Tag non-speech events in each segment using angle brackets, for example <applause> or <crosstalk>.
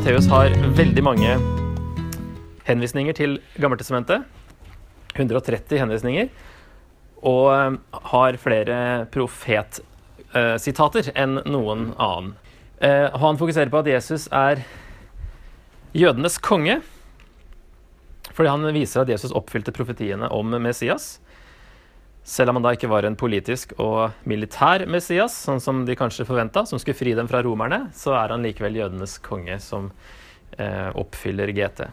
Matteus har veldig mange henvisninger til Gammeltestamentet. 130 henvisninger. Og eh, har flere profetsitater enn noen annen. Eh, Han fokuserer på at Jesus er jødenes konge. Fordi han viser at Jesus oppfylte profetiene om Messias. Selv om han da ikke var en politisk og militær Messias, sånn som de kanskje forventa, som skulle fri dem fra romerne, så er han likevel jødenes konge som eh, oppfyller GT.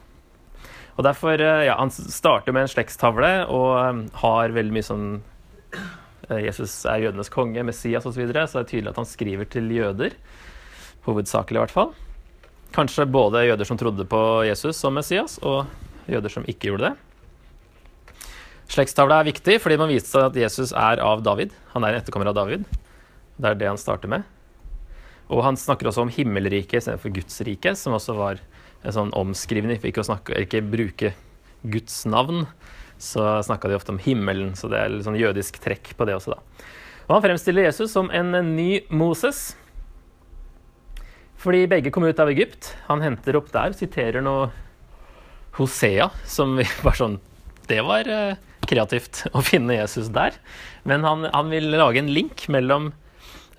Og derfor, eh, ja, Han starter med en slektstavle og eh, har veldig mye sånn eh, Jesus er jødenes konge, Messias osv., så, videre, så det er tydelig at han skriver til jøder. Hovedsakelig, i hvert fall. Kanskje både jøder som trodde på Jesus som Messias, og jøder som ikke gjorde det. Slektstavla er viktig fordi man viste seg at Jesus er av David. Han er en etterkommer av David. Det er det han starter med. Og han snakker også om himmelriket istedenfor Guds rike, som også var en sånn omskrivning. For ikke å snakke, ikke bruke Guds navn, så snakka de ofte om himmelen. Så det er litt sånn jødisk trekk på det også, da. Og han fremstiller Jesus som en ny Moses. Fordi begge kom ut av Egypt. Han henter opp der, siterer noe Hosea, som var <laughs> sånn Det var eh, kreativt <laughs> å finne Jesus der. Men han, han vil lage en link mellom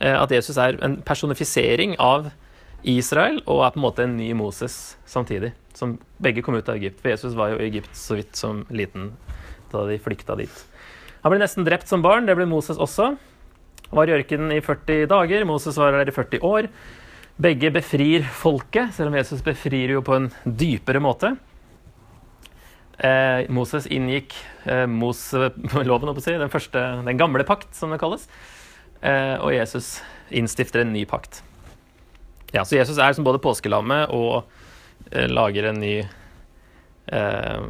eh, at Jesus er en personifisering av Israel og er på en måte en ny Moses samtidig. Som begge kom ut av Egypt. For Jesus var jo i Egypt så vidt som liten da de flykta dit. Han ble nesten drept som barn. Det ble Moses også. Han var i ørkenen i 40 dager. Moses var der i 40 år. Begge befrir folket, selv om Jesus befrir jo på en dypere måte. Eh, Moses inngikk eh, Moseloven, <laughs> den, den gamle pakt, som det kalles. Eh, og Jesus innstifter en ny pakt. Ja, Så Jesus er som både påskelammet og eh, lager en ny eh,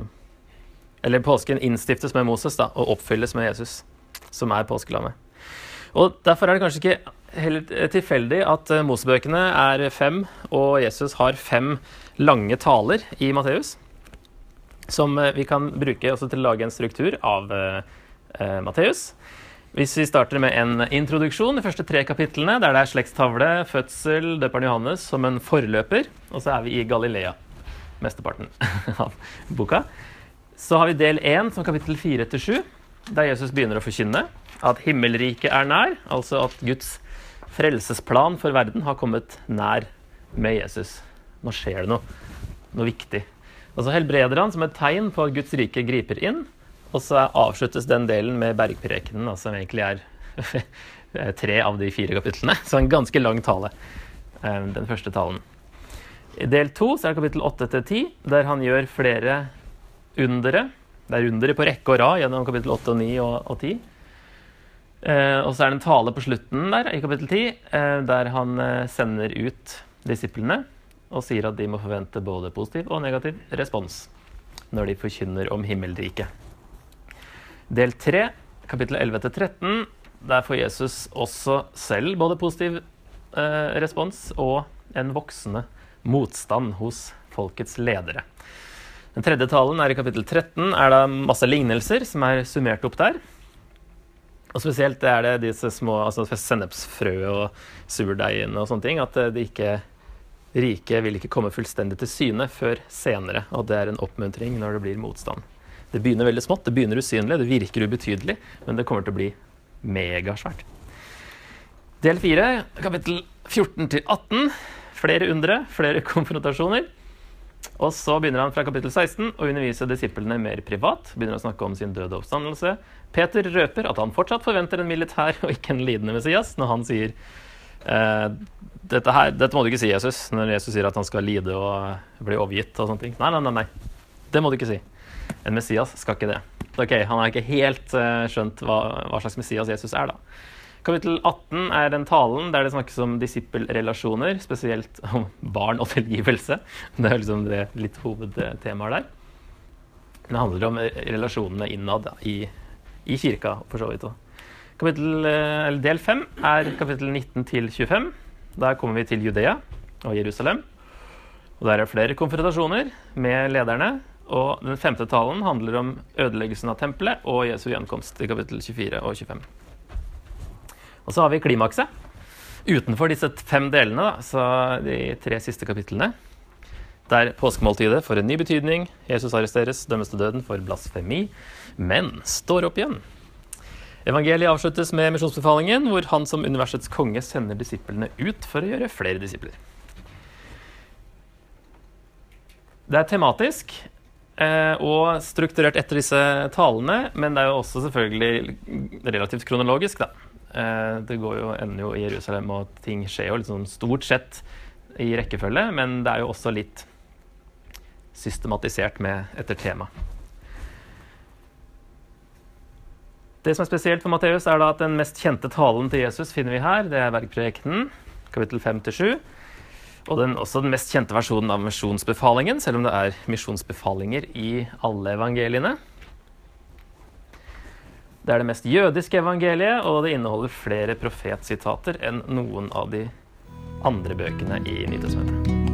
Eller påsken innstiftes med Moses da, og oppfylles med Jesus, som er påskelammet. Og Derfor er det kanskje ikke heller tilfeldig at eh, Mosebøkene er fem, og Jesus har fem lange taler i Matteus som eh, vi kan bruke til å lage en struktur av uh, Matteus. Hvis vi starter med en introduksjon, de første tre kapitlene, der det er slektstavle, fødsel, døperen Johannes som en forløper, og så er vi i Galilea, mesteparten <laughs> av boka. Så har vi del én, som kapittel fire til sju, der Jesus begynner å forkynne at himmelriket er nær, altså at Guds frelsesplan for verden har kommet nær med Jesus. Nå skjer det noe. Noe viktig. Og så helbreder han som et tegn på at Guds rike griper inn. Og så avsluttes den delen med bergprekenen, som egentlig er <laughs> tre av de fire kapitlene. Så en ganske lang tale, eh, den første talen. I del to er det kapittel åtte til ti, der han gjør flere undere. Det er undere på rekke og rad gjennom kapittel åtte og ni og ti. Eh, og så er det en tale på slutten der, i kapittel ti, eh, der han sender ut disiplene og sier at de må forvente både positiv og negativ respons når de forkynner om himmelriket. Del 3, kapittel 11-13, der får Jesus også selv både positiv eh, respons og en voksende motstand hos folkets ledere. Den tredje talen er i kapittel 13. er det masse lignelser som er summert opp der. Og Spesielt er det disse små altså sennepsfrø og surdeigene og sånne ting. At de ikke Riket vil ikke komme fullstendig til syne før senere, og det er en oppmuntring når det blir motstand. Det begynner veldig smått, det begynner usynlig, det virker ubetydelig, men det kommer til å bli megasvært. Del fire, kapittel 14 til 18. Flere undre, flere <laughs> konfrontasjoner. Og så begynner han fra kapittel 16 å undervise disiplene mer privat. Begynner å snakke om sin døde oppstandelse. Peter røper at han fortsatt forventer en militær og ikke en lidende Messias når han sier dette, her, dette, må du ikke si, Jesus, når Jesus sier at han skal lide og bli overgitt. og sånne ting. Nei, nei, nei, nei. Det må du ikke si. En Messias skal ikke det. Ok, Han har ikke helt uh, skjønt hva, hva, slags Messias Jesus er, da. Kapittel 18 er den talen der det snakkes om disippelrelasjoner, spesielt om barn og tilgivelse. Det er liksom det litt hovedtemaet der. Det handler om relasjonene innad i, i kirka, for så vidt. Kapittel, uh, del 5 er kapittel 19 til 25. Der kommer vi til Judea og Jerusalem. Og Der er flere konfrontasjoner med lederne. Og den femte talen handler om ødeleggelsen av tempelet og Jesu gjenkomst i kapittel 24 og 25. Og så har vi klimakset. Utenfor disse fem delene, da, så de tre siste kapitlene, der påskemåltidet får en ny betydning. Jesus arresteres, dømmes til døden for blasfemi, men står opp igjen. Evangeliet avsluttes med misjonsbefalingen, hvor han som universets konge sender disiplene ut for å gjøre flere disipler. Det er tematisk eh, og strukturert etter disse talene, men det er jo også selvfølgelig relativt kronologisk, da. Eh, det går jo, ender jo i Jerusalem, og ting skjer jo liksom stort sett i rekkefølge, men det er jo også litt systematisert med etter tema. Det som er spesielt for Matteus, er da at den mest kjente talen til Jesus finner vi her. Det er Bergprekenen, kapittel 5-7. Og den, også den mest kjente versjonen av misjonsbefalingen, selv om det er misjonsbefalinger i alle evangeliene. Det er det mest jødiske evangeliet, og det inneholder flere profetsitater enn noen av de andre bøkene i Nytestamentet.